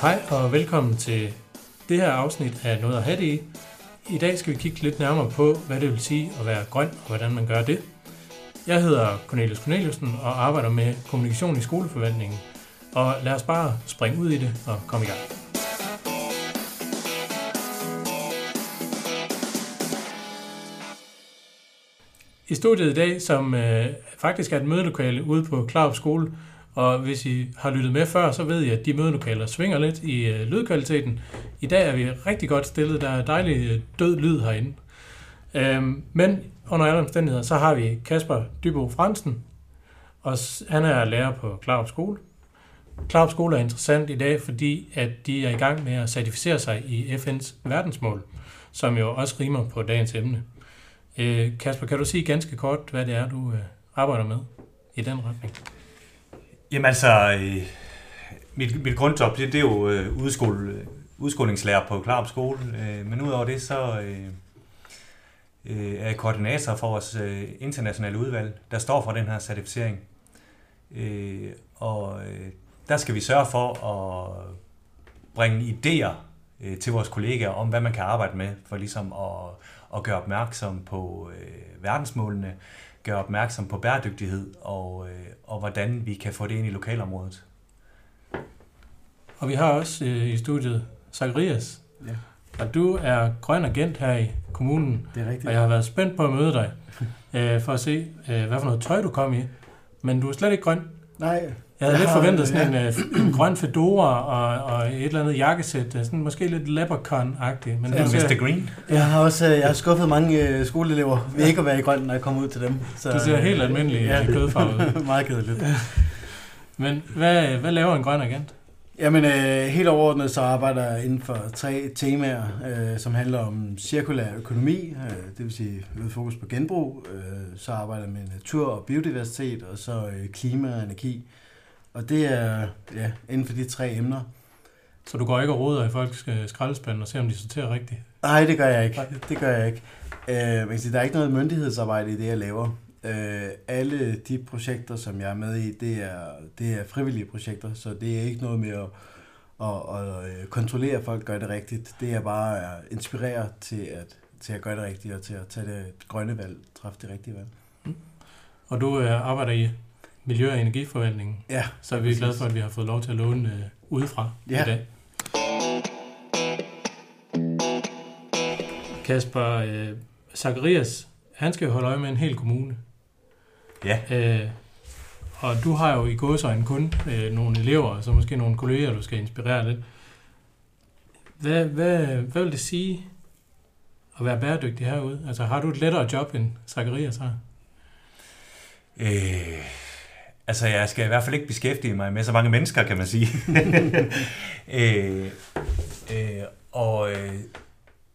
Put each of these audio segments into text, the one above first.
Hej og velkommen til det her afsnit af Noget at have det i. I dag skal vi kigge lidt nærmere på, hvad det vil sige at være grøn og hvordan man gør det. Jeg hedder Cornelius Corneliusen og arbejder med kommunikation i skoleforvaltningen. Og lad os bare springe ud i det og komme i gang. I studiet i dag, som øh, faktisk er et mødelokale ude på Klarup Skole, og hvis I har lyttet med før, så ved I, at de mødelokaler svinger lidt i øh, lydkvaliteten. I dag er vi rigtig godt stillet. Der er dejlig øh, død lyd herinde. Øhm, men under alle omstændigheder, så har vi Kasper Dybo Fransen, og han er lærer på Klarup Skole. Klarup Skole er interessant i dag, fordi at de er i gang med at certificere sig i FN's verdensmål, som jo også rimer på dagens emne. Øh, Kasper, kan du sige ganske kort, hvad det er, du øh, arbejder med i den retning? Jamen altså, øh, mit, mit grundjob, det, det er jo øh, udskole, øh, udskolingslærer på Klarup Skole, øh, men udover det, så øh, øh, er jeg koordinator for vores øh, internationale udvalg, der står for den her certificering. Øh, og øh, der skal vi sørge for at bringe idéer øh, til vores kollegaer om, hvad man kan arbejde med, for ligesom at, at gøre opmærksom på øh, verdensmålene, gøre opmærksom på bæredygtighed og, øh, og hvordan vi kan få det ind i lokalområdet. Og vi har også øh, i studiet Zacharias, Ja, og du er grøn agent her i kommunen, det er rigtigt. og jeg har været spændt på at møde dig, øh, for at se, øh, hvad for noget tøj du kom i. Men du er slet ikke grøn. Nej, Jeg havde Jeg lidt har- forventet sådan ja. en, øh, en grøn fedora og, og et eller andet jakkesæt, øh, sådan måske lidt leprechaun-agtigt. Men Ja, Mr. ser, Green? jeg har også øh, jeg har skuffet mange øh, skoleelever ved ikke at være i grøn, når jeg kommer ud til dem. Så, du ser helt almindelig ja. kødfarvet ud. Meget kedeligt. Men hvad, hvad laver en grøn agent? Jamen, øh, helt overordnet så arbejder jeg inden for tre temaer, øh, som handler om cirkulær økonomi, øh, det vil sige øget fokus på genbrug. Øh, så arbejder jeg med natur og biodiversitet, og så øh, klima og energi. Og det er ja, inden for de tre emner. Så du går ikke og roder i folks øh, skraldespand og ser, om de sorterer rigtigt? Nej, det gør jeg ikke. Det gør jeg ikke. Øh, man kan sige, der er ikke noget myndighedsarbejde i det, jeg laver. Øh, alle de projekter, som jeg er med i, det er, det er frivillige projekter, så det er ikke noget med at, at, at øh, kontrollere, at folk gør det rigtigt. Det er bare at inspirere til at, til at gøre det rigtigt, og til at tage det grønne valg, træffe det rigtige valg. Og du øh, arbejder i Miljø- og Energiforvaltningen, Ja, så er vi præcis. glade for, at vi har fået lov til at låne øh, udefra Ja. i dag. Kasper øh, Zacharias, han skal jo holde øje med en hel kommune. Ja. Øh, og du har jo i gåsøjne kun øh, nogle elever, og så måske nogle kolleger, du skal inspirere lidt. Hvad, hvad, hvad vil det sige at være bæredygtig herude? Altså har du et lettere job end Zacharias har? Øh, altså, jeg skal i hvert fald ikke beskæftige mig med så mange mennesker, kan man sige. øh, øh, og øh,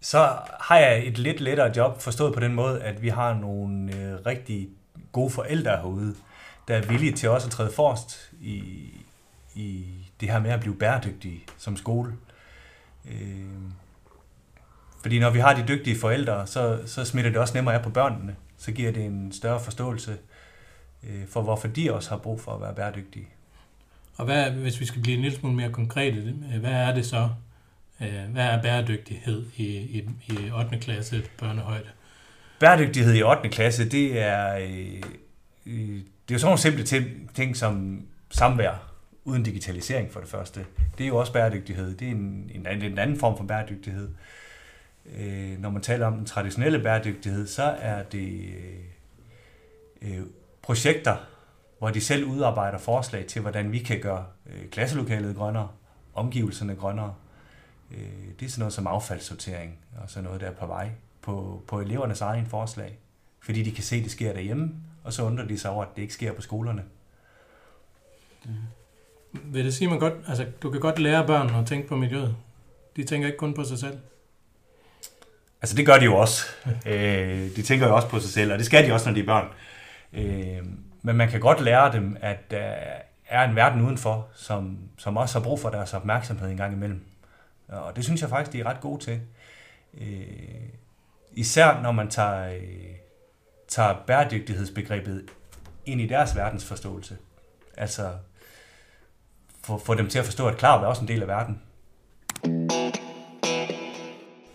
så har jeg et lidt lettere job, forstået på den måde, at vi har nogle øh, rigtig gode forældre herude, der er villige til også at træde forrest i, i det her med at blive bæredygtige som skole. Øh, fordi når vi har de dygtige forældre, så, så smitter det også nemmere af på børnene. Så giver det en større forståelse øh, for, hvorfor de også har brug for at være bæredygtige. Og hvad, hvis vi skal blive en lille smule mere konkrete, øh, hvad er det så? Øh, Hvad er bæredygtighed i, i, i 8. klasse børnehøjde? Bæredygtighed i 8. klasse, det er, øh, øh, det er jo sådan nogle simple ting, ting som samvær uden digitalisering for det første. Det er jo også bæredygtighed. Det er en, en, anden, en anden form for bæredygtighed. Øh, når man taler om den traditionelle bæredygtighed, så er det øh, projekter, hvor de selv udarbejder forslag til, hvordan vi kan gøre øh, klasselokalet grønnere, omgivelserne grønnere. Øh, det er sådan noget som affaldssortering og sådan noget, der er på vej på, på elevernes egen forslag. Fordi de kan se, at det sker derhjemme, og så undrer de sig over, at det ikke sker på skolerne. Vil det sige, man godt, altså, du kan godt lære børn at tænke på miljøet? De tænker ikke kun på sig selv. Altså det gør de jo også. Øh, de tænker jo også på sig selv, og det skal de også, når de er børn. Øh, men man kan godt lære dem, at der er en verden udenfor, som, som også har brug for deres opmærksomhed en gang imellem. Og det synes jeg faktisk, de er ret gode til. Øh, især når man tager, øh, tager bæredygtighedsbegrebet ind i deres verdensforståelse. Altså få, få dem til at forstå, at klar er også en del af verden.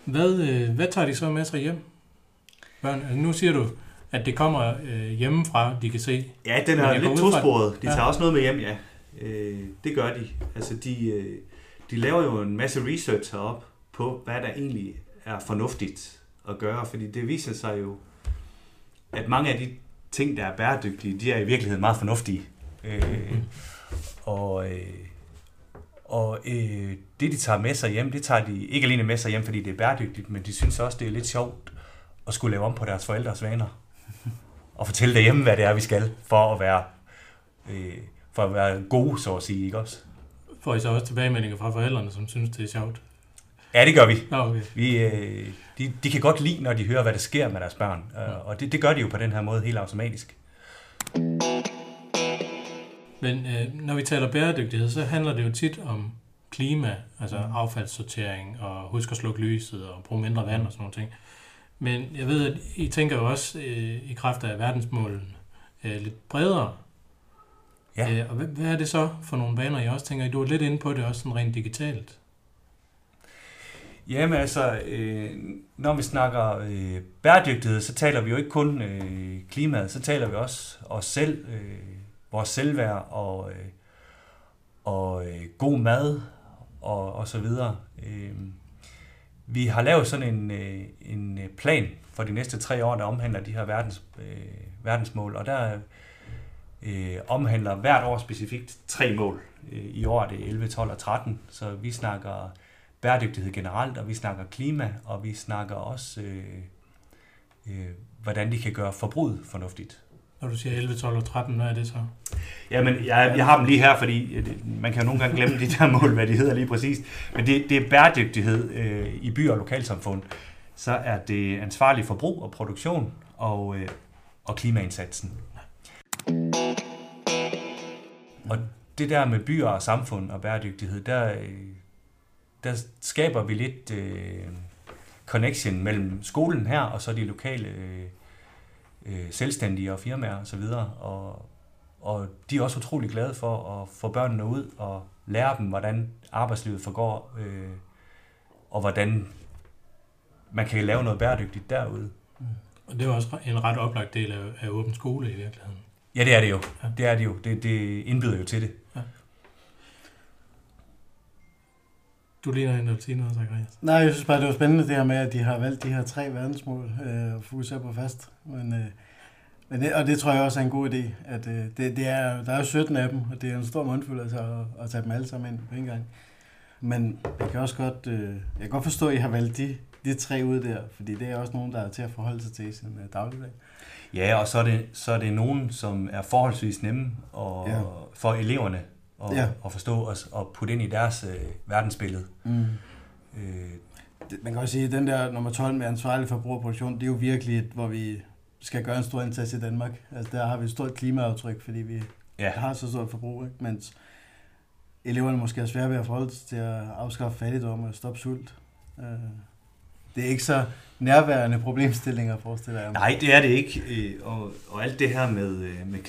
Hvad, øh, hvad tager de så med sig hjem? Børn, altså nu siger du, at det kommer øh, hjemmefra, de kan se. Ja, den er lidt tosporet. De Ja. tager også noget med hjem, ja. Øh, det gør de. Altså, de, øh, de laver jo en masse research herop på, hvad der egentlig er fornuftigt at gøre, fordi det viser sig jo, at mange af de ting, der er bæredygtige, de er i virkeligheden meget fornuftige. Øh, og øh, og øh, det, de tager med sig hjem, det tager de ikke alene med sig hjem, fordi det er bæredygtigt, men de synes også, det er lidt sjovt at skulle lave om på deres forældres vaner. Og fortælle derhjemme, hvad det er, vi skal, for at være, øh, for at være gode, så at sige, ikke også? Får I så også tilbagemeldinger fra forældrene, som synes, det er sjovt? Ja, det gør vi. Nå, okay. vi øh, de, de kan godt lide, når de hører, hvad der sker med deres børn. Øh, og det, det gør de jo på den her måde helt automatisk. Men øh, når vi taler bæredygtighed, så handler det jo tit om klima, altså affaldssortering og husk at slukke lyset og bruge mindre vand og sådan nogle ting. Men jeg ved, at I tænker jo også øh, i kraft af verdensmålene øh, lidt bredere. Ja. Øh, og hvad, hvad er det så for nogle vaner, jeg også tænker? Du er lidt inde på det også sådan rent digitalt. Jamen altså, øh, når vi snakker øh, bæredygtighed, så taler vi jo ikke kun øh, klimaet, så taler vi også os selv, øh, vores selvværd og, øh, og øh, god mad og, og så videre. Øh, vi har lavet sådan en, øh, en øh, plan for de næste tre år, der omhandler de her verdens, øh, verdensmål, og der øh, omhandler hvert år specifikt tre mål. Øh, I år er det 11, 12 og 13, så vi snakker bæredygtighed generelt, og vi snakker klima, og vi snakker også, øh, øh, hvordan de kan gøre forbruget fornuftigt. Når du siger 11, 12 og 13, hvad er det så? Jamen, jeg, jeg har dem lige her, fordi øh, man kan jo nogle gange glemme de der mål, hvad de hedder lige præcis. Men det, det er bæredygtighed øh, i byer og lokalsamfund. Så er det ansvarlig forbrug og produktion og, øh, og klimaindsatsen. Og det der med byer og samfund og bæredygtighed, der, øh, der skaber vi lidt øh, connection mellem skolen her og så de lokale øh, øh, selvstændige og firmaer osv. Og, så videre. og, og de er også utrolig glade for at få børnene ud og lære dem, hvordan arbejdslivet forgår, øh, og hvordan man kan lave noget bæredygtigt derude. Og det er også en ret oplagt del af, af åben skole i virkeligheden. Ja, det er det jo. Ja. Det er det jo. Det, det indbyder jo til det. Du ligner en, der vil sige noget, Zacharias. Nej, jeg synes bare, det var spændende det her med, at de har valgt de her tre verdensmål øh, og fokusere på fast. Men, øh, men det, og det tror jeg også er en god idé. At, øh, det, det er, der er jo 17 af dem, og det er en stor mundfuld altså, at, at tage dem alle sammen ind på en gang. Men jeg kan også godt, øh, jeg kan godt forstå, at I har valgt de, de tre ud der, fordi det er også nogen, der er til at forholde sig til i sin øh, dagligdag. Ja, og så er det, så er det nogen, som er forholdsvis nemme og, Ja. ja. for eleverne at, Ja. at forstå og, og putte ind i deres øh, verdensbillede. Mm. Øh, Man kan også sige, at den der nummer 12 med ansvarlig forbrugerproduktion, det er jo virkelig et, hvor vi skal gøre en stor indsats i Danmark. Altså der har vi et stort klimaaftryk, fordi vi ja. har så stort forbrug, ikke? mens eleverne måske er svære ved at forholde sig til at afskaffe fattigdom og stoppe sult. Øh, Det er ikke så nærværende problemstillinger, forestiller jeg mig. Nej, det er det ikke. Øh, Og, og alt det her med, øh, med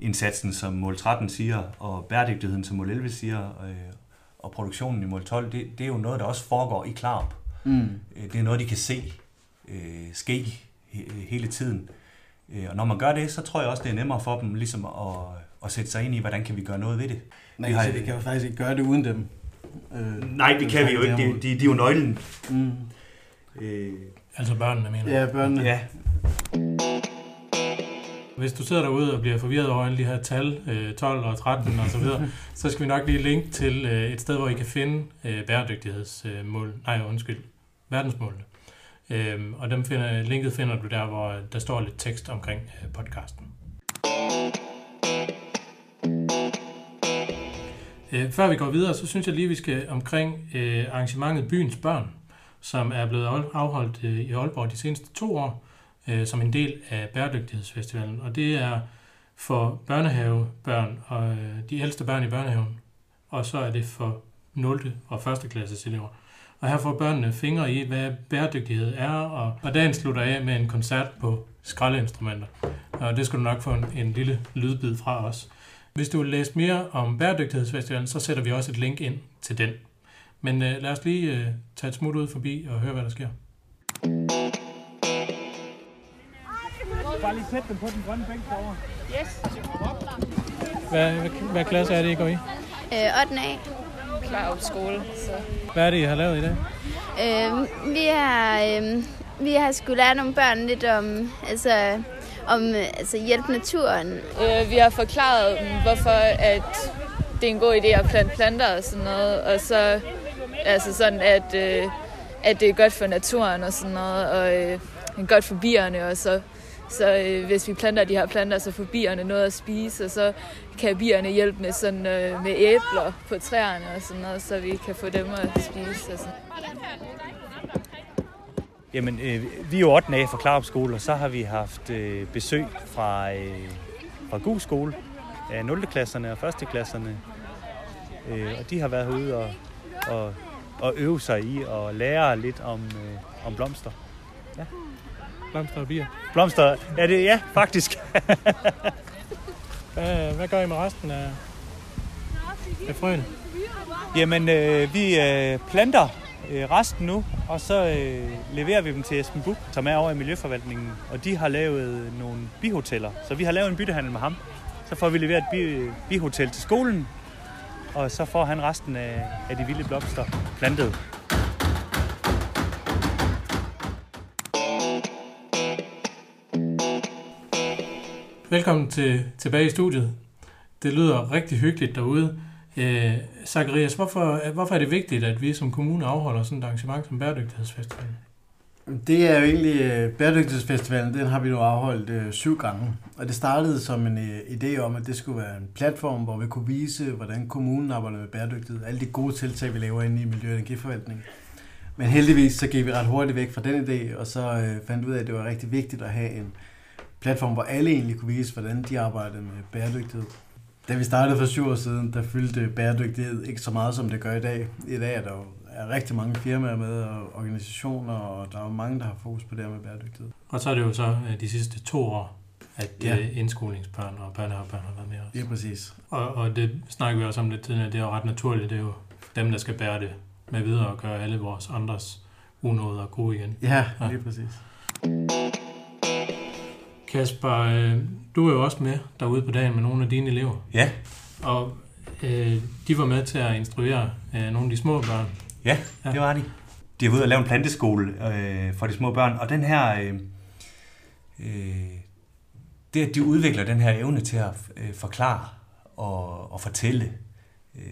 klimaindsatsen, som mål 13 siger, og bæredygtigheden, som mål 11 siger, øh, og produktionen i mål 12, det, det er jo noget, der også foregår i Klarup. Mm. Øh, Det er noget, de kan se øh, ske he- hele tiden. Øh, Og når man gør det, så tror jeg også, det er nemmere for dem ligesom at, at sætte sig ind i, hvordan kan vi gøre noget ved det. Man Vi kan har- vi kan jo faktisk ikke gøre det uden dem. Øh, Nej, det kan vi jo ikke. De, de, de er jo nøglen. Mm. Øh, Altså børnene, mener jeg. Ja, børnene. ja, Hvis du sidder derude og bliver forvirret over alle de her tal, øh, 12 og 13 og så videre, så skal vi nok lige linke til øh, et sted, hvor I kan finde øh, bæredygtighedsmål. Nej, undskyld. Verdensmålene. Øhm, og dem finder, linket finder du der, hvor der står lidt tekst omkring øh, podcasten. Øh, før vi går videre, så synes jeg lige, vi skal omkring øh, arrangementet Byens Børn, som er blevet af- afholdt øh, i Aalborg de seneste to år, øh, som en del af Bæredygtighedsfestivalen. Og det er for børnehavebørn og øh, de ældste børn i børnehaven, og så er det for 0. og 1. klasses elever. Og her får børnene fingre i, hvad bæredygtighed er, og, og dagen slutter af med en koncert på skraldeinstrumenter. Og det skal du nok få en, en lille lydbid fra os. Hvis du vil læse mere om Bæredygtighedsfestivalen, så sætter vi også et link ind til den. Men øh, lad os lige øh, tage et smut ud forbi og høre, hvad der sker. Bare lige sæt dem på den grønne bænk derovre. Yes. Hvad, hvad, hvad klasse er det, I går i? Øh, 8. A. Klar skole, så... Hvad er det, I har lavet i dag? Øh, vi har, øh, vi har skulle lære nogle børn lidt om, altså, om altså hjælp naturen. Øh, vi har forklaret dem, hvorfor at det er en god idé at plante planter og sådan noget, og så altså sådan, at, øh, at det er godt for naturen og sådan noget, og øh, godt for bierne, og så, så øh, hvis vi planter de her planter, så får bierne noget at spise, og så kan bierne hjælpe med, sådan, øh, med æbler på træerne og sådan noget, så vi kan få dem at spise. Og sådan. Jamen, øh, vi er jo 8. af fra Klarup Skole, og så har vi haft øh, besøg fra, øh, fra Gu Skole af 0. klasserne og 1. klasserne. Øh, og de har været herude og, og, og øve sig i og lære lidt om, øh, om blomster. Ja. Blomster og bier. Blomster, er det ja, faktisk. Hvad, hvad gør I med resten af, af frøen? Jamen, øh, vi øh, planter øh, resten nu, og så øh, leverer vi dem til Esben Buk, som er over i Miljøforvaltningen. Og de har lavet nogle bihoteller, så vi har lavet en byttehandel med ham. Så får vi leveret et bi, bihotel til skolen, og så får han resten af, af de vilde blomster plantet. Velkommen til, tilbage i studiet. Det lyder rigtig hyggeligt derude. Øh, Zacharias, hvorfor, hvorfor er det vigtigt, at vi som kommune afholder sådan et arrangement som Bæredygtighedsfestivalen? Det er jo egentlig, øh, Bæredygtighedsfestivalen, den har vi nu afholdt øh, syv gange. Og det startede som en øh, idé om, at det skulle være en platform, hvor vi kunne vise, hvordan kommunen arbejder med bæredygtighed. Alle de gode tiltag, vi laver inde i Miljø- og Energiforvaltningen. Men heldigvis så gik vi ret hurtigt væk fra den idé, og så øh, fandt ud af, at det var rigtig vigtigt at have en platform, hvor alle egentlig kunne vise, hvordan de arbejdede med bæredygtighed. Da vi startede for syv år siden, der fyldte bæredygtighed ikke så meget, som det gør i dag. I dag er der jo er rigtig mange firmaer med, og organisationer, og der er jo mange, der har fokus på det her med bæredygtighed. Og så er det jo så øh, de sidste to år, at Ja. ja. indskolingsbørn og børnehavebørn har været med os. Ja, præcis. Og, og det snakker vi også om lidt tidligere, det er jo ret naturligt, det er jo dem, der skal bære det med videre og gøre alle vores andres unåder gode igen. Ja, Ja. lige præcis. Kasper, øh, du er jo også med derude på dagen med nogle af dine elever, Ja, og øh, de var med til at instruere øh, nogle af de små børn. ja, det var de. De har været ude og lave en planteskole øh, for de små børn, og den her... Øh, øh, det, at de udvikler den her evne til at øh, forklare og, og fortælle. Øh,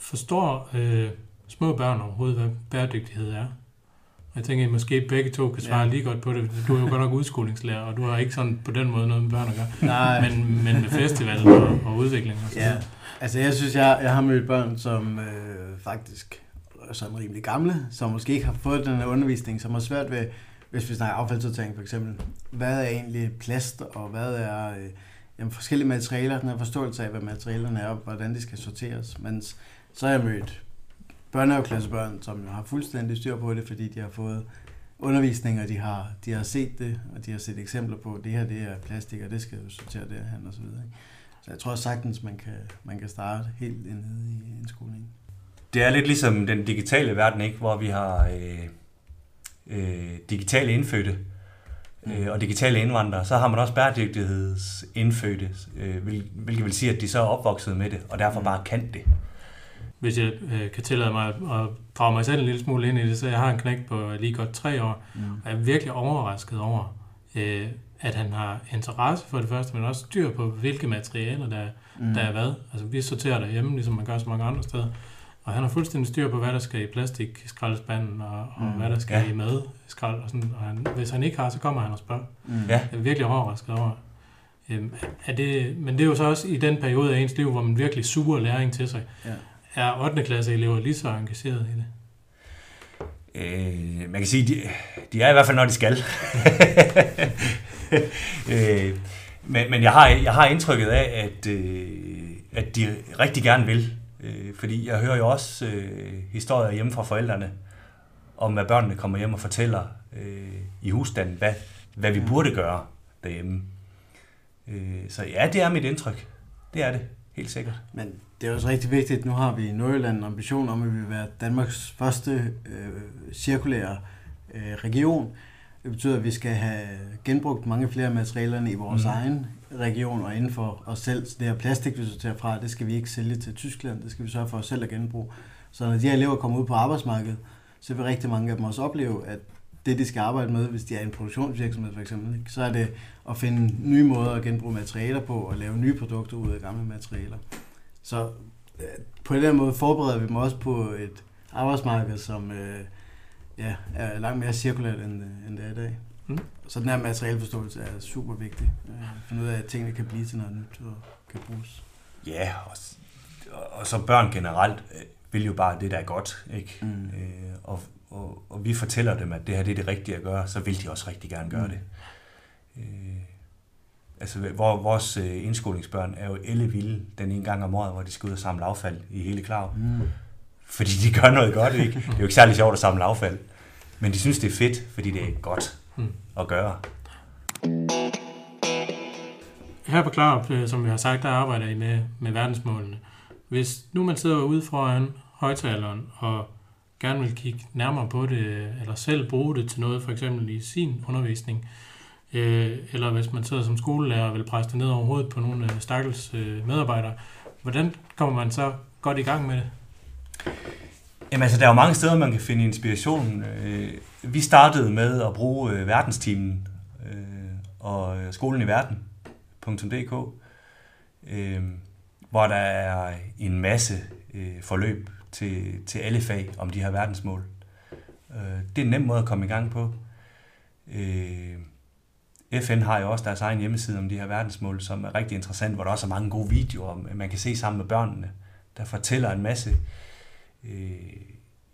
Forstår øh, små børn overhovedet, hvad bæredygtighed er? Jeg tænker, at I måske begge to kan svare Ja. lige godt på det. Du er jo godt nok udskolingslærer, og du har ikke sådan på den måde noget med børn at gøre. Nej, Men, men med festival og, og udvikling og sådan Ja, altså jeg synes, jeg, jeg har mødt børn, som øh, faktisk er sådan rimelig gamle, som måske ikke har fået den her undervisning, som har svært ved, hvis vi snakker affaldssortering for eksempel, hvad er egentlig plast, og hvad er øh, jamen, forskellige materialer, den her forståelse af, hvad materialerne er, og hvordan de skal sorteres. Men så har jeg mødt børnehaveklassebørn, som jo har fuldstændig styr på det, fordi de har fået undervisning, og de har, de har set det, og de har set eksempler på, at det her det er plastik, og det skal jo sortere derhen og så videre. Ikke? Så jeg tror sagtens, man kan, man kan starte helt nede i indskolingen. Det er lidt ligesom den digitale verden, ikke? hvor vi har øh, øh, digitale indfødte øh, og digitale indvandrere. Så har man også bæredygtighedsindfødte, øh, hvil- hvilket vil sige, at de så er opvokset med det, og derfor bare kan det. Hvis jeg øh, kan tillade mig at, drage mig selv en lille smule ind i det, så jeg har en knæk på lige godt tre år, Mm. og jeg er virkelig overrasket over, øh, at han har interesse for det første, men også styr på, hvilke materialer, der, Mm. der er hvad. Altså, vi sorterer derhjemme, ligesom man gør så mange andre steder. Og han har fuldstændig styr på, hvad der skal i plastik skraldespanden, og, og Mm. hvad der skal Ja. i mad skrald. Og sådan. Og han, hvis han ikke har, så kommer han og spørger. Mm. Ja. Jeg er virkelig overrasket over. Øhm, er det, men det er jo så også i den periode af ens liv, hvor man virkelig suger læring til sig. Ja. Er 8. klasse elever lige så engageret i det? Øh, man kan sige, de, de er i hvert fald, når de skal. øh, men men jeg, har, jeg har indtrykket af, at, øh, at de rigtig gerne vil. Øh, fordi jeg hører jo også øh, historier hjemme fra forældrene, om at børnene kommer hjem og fortæller øh, i husstanden, hvad, hvad vi burde gøre derhjemme. Øh, så ja, det er mit indtryk. Det er det, helt sikkert. Men det er også rigtig vigtigt, nu har vi i Nordjylland en ambition om, at vi vil være Danmarks første øh, cirkulære øh, region. Det betyder, at vi skal have genbrugt mange flere materialerne i vores mm. egen region og inden for os selv. Så det her plastik, vi sorterer fra, det skal vi ikke sælge til Tyskland. Det skal vi sørge for os selv at genbruge. Så når de her elever kommer ud på arbejdsmarkedet, så vil rigtig mange af dem også opleve, at det, de skal arbejde med, hvis de er en produktionsvirksomhed for eksempel, ikke? så er det at finde nye måder at genbruge materialer på og lave nye produkter ud af gamle materialer. Så øh, på den måde forbereder vi dem også på et arbejdsmarked, som øh, ja, er langt mere cirkulært, end, øh, end det er i dag. Mm. Så den her materialeforståelse er super vigtig. Øh, finde ud af, at tingene kan blive til noget nyt og kan bruges. Ja, og, og så børn generelt øh, vil jo bare det, der er godt. Ikke? Mm. Øh, og, og, og vi fortæller dem, at det her det er det rigtige at gøre, så vil de også rigtig gerne gøre mm. det. Øh, altså, hvor, vores øh, indskolingsbørn er jo vilde den ene gang om året, hvor de skal ud og samle affald i hele Klav. Mm. Fordi de gør noget godt, ikke? Det er jo ikke særlig sjovt at samle affald. Men de synes, det er fedt, fordi det er godt mm. at gøre. Her på Klarup, øh, som vi har sagt, der arbejder I med, med verdensmålene. Hvis nu man sidder ude foran højtaleren og gerne vil kigge nærmere på det, eller selv bruge det til noget, for eksempel i sin undervisning, øh, Øh, eller hvis man sidder som skolelærer og vil presse det ned over hovedet på nogle øh, stakkels øh, medarbejdere, hvordan kommer man så godt i gang med det? Jamen altså, der er jo mange steder, man kan finde inspiration. Øh, vi startede med at bruge øh, verdenstimen øh, og skolen i verden.dk, hvor der er en masse forløb til, til alle fag om de her verdensmål. Det er en nem måde at komme i gang på. FN har jo også deres egen hjemmeside om de her verdensmål, som er rigtig interessant, hvor der også er mange gode videoer, man kan se sammen med børnene, der fortæller en masse øh,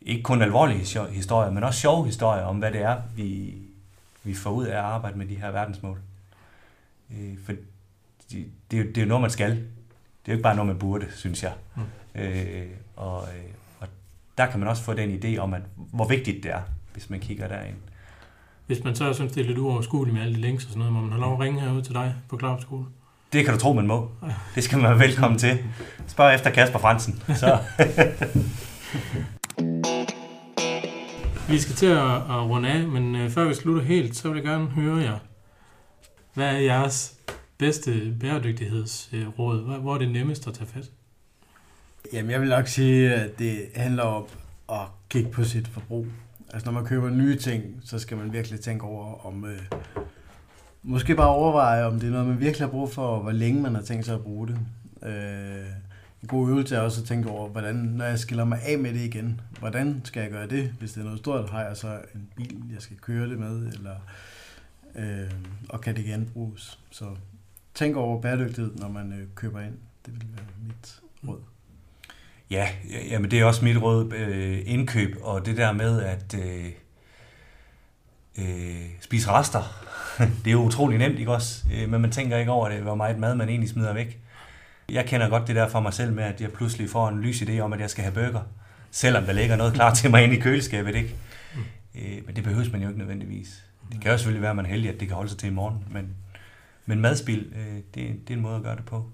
ikke kun alvorlige historier, men også sjove historier om, hvad det er, vi, vi får ud af at arbejde med de her verdensmål. Øh, for det, det, er jo, det er jo noget, man skal. Det er jo ikke bare noget, man burde, synes jeg. Mm. Øh, og, øh, og der kan man også få den idé om, at hvor vigtigt det er, hvis man kigger derind. Hvis man så synes, det er lidt uoverskueligt med alle de links og sådan noget, må man have lov at ringe herud til dig på Klarup Skole? Det kan du tro, man må. Det skal man være velkommen til. Spørg efter Kasper Fransen. Så. vi skal til at, at runde af, men øh, før vi slutter helt, så vil jeg gerne høre jer. Hvad er jeres bedste bæredygtighedsråd? Hvor er det nemmest at tage fat? Jamen, jeg vil nok sige, at det handler om at kigge på sit forbrug. Altså, når man køber nye ting, så skal man virkelig tænke over, om øh, Måske bare overveje, om det er noget, man virkelig har brug for, og hvor længe man har tænkt sig at bruge det. Øh, en god øvelse er også at tænke over, hvordan, når jeg skiller mig af med det igen, hvordan skal jeg gøre det? Hvis det er noget stort, har jeg så en bil, jeg skal køre det med, eller, øh, og kan det genbruges? Så tænk over bæredygtighed, når man øh, køber ind. Det vil være mit råd. Ja, jamen det er også mit råd. Øh, indkøb, og det der med at øh, øh, spise rester det er jo utrolig nemt, ikke også? Øh, men man tænker ikke over det, hvor meget mad man egentlig smider væk. Jeg kender godt det der for mig selv med, at jeg pludselig får en lys idé om, at jeg skal have burger. Selvom der ligger noget klar til mig inde i køleskabet, ikke? Øh, men det behøves man jo ikke nødvendigvis. Det kan jo selvfølgelig være, at man er heldig, at det kan holde sig til i morgen. Men, men madspil, øh, det, det er en måde at gøre det på.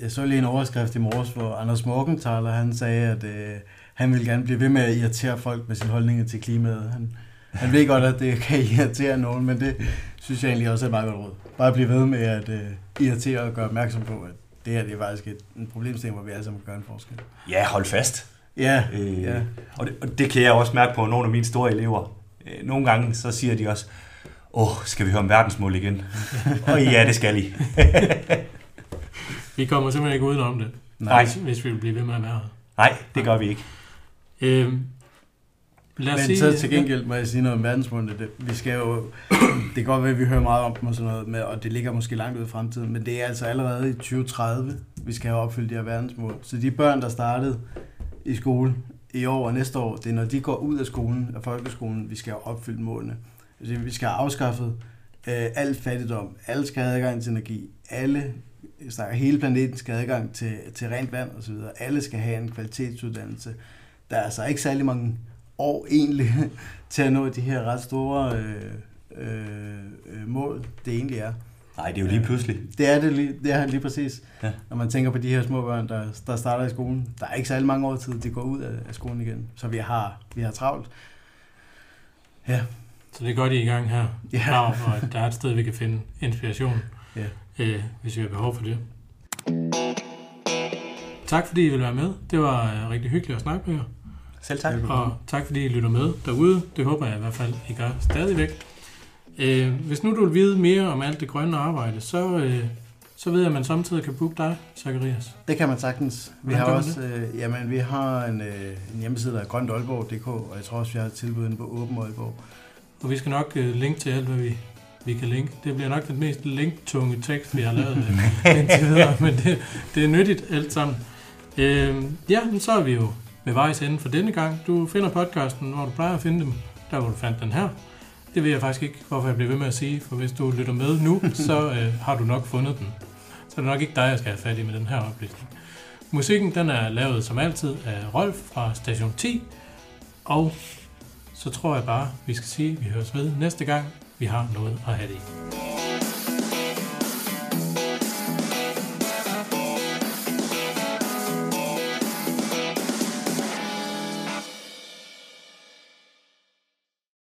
Jeg så lige en overskrift i morges, hvor Anders Morgenthaler, han sagde, at øh, han ville gerne blive ved med at irritere folk med sine holdninger til klimaet. Han, han ved godt, at det kan irritere nogen, men det synes jeg egentlig også er meget godt råd. Bare blive ved med at uh, irritere og gøre opmærksom på, at det her det er faktisk et, en problemstilling, hvor vi alle sammen kan gøre en forskel. Ja, hold fast. Ja, øh, ja. Og, det, og det kan jeg også mærke på nogle af mine store elever. Øh, nogle gange så siger de også, åh, skal vi høre om verdensmål igen? og ja, det skal I. vi kommer simpelthen ikke udenom det, Nej. Hvis, hvis vi vil blive ved med at være her. Nej, det gør vi ikke. Øhm, Lad os Men sige, så til gengæld må jeg sige noget om verdensmålene. Det, vi skal jo, det kan godt være, at vi hører meget om dem og sådan noget, med, og det ligger måske langt ud i fremtiden, men det er altså allerede i 2030, vi skal have opfyldt de her verdensmål. Så de børn, der startede i skole i år og næste år, det er når de går ud af skolen, af folkeskolen, vi skal have opfyldt målene. Altså, vi skal have afskaffet øh, al fattigdom, alle skal have adgang til energi, alle snakker, hele planeten skal have adgang til, til rent vand osv., alle skal have en kvalitetsuddannelse. Der er altså ikke særlig mange år egentlig til at nå de her ret store øh, øh, mål, det egentlig er. Nej, det er jo lige pludselig. Det er det lige, det er lige præcis. Ja. Når man tænker på de her små børn, der, der starter i skolen. Der er ikke særlig mange år tid, de går ud af, af skolen igen. Så vi har, vi har travlt. Ja, Så det er godt, I er i gang her. Ja. Og der er et sted, vi kan finde inspiration, Ja. Øh, hvis vi har behov for det. Tak fordi I ville være med. Det var øh, rigtig hyggeligt at snakke med jer. Selv tak. Og tak fordi I lytter med derude. Det håber jeg i hvert fald, I gør stadigvæk. Øh, hvis nu du vil vide mere om alt det grønne arbejde, så, øh, så ved jeg, at man samtidig kan booke dig, Zacharias. det kan man sagtens. Vi Hvordan har også, øh, jamen, vi har en, øh, en hjemmeside, der er grøntaalborg.dk, og jeg tror også, vi har et tilbud inde på Åben Aalborg. Og vi skal nok øh, linke til alt, hvad vi, vi kan linke. Det bliver nok den mest linktunge tekst, vi har lavet øh, indtil videre, men det, det er nyttigt alt sammen. Øh, ja, så er vi jo ved vejs ende for denne gang. Du finder podcasten, hvor du plejer at finde dem, der hvor du fandt den her. Det ved jeg faktisk ikke, hvorfor jeg bliver ved med at sige, for hvis du lytter med nu, så øh, har du nok fundet den. Så er det nok ikke dig, jeg skal have fat i med den her oplysning. Musikken den er lavet som altid af Rolf fra Station 10, og så tror jeg bare, vi skal sige, at vi høres ved næste gang, vi har noget at have det i.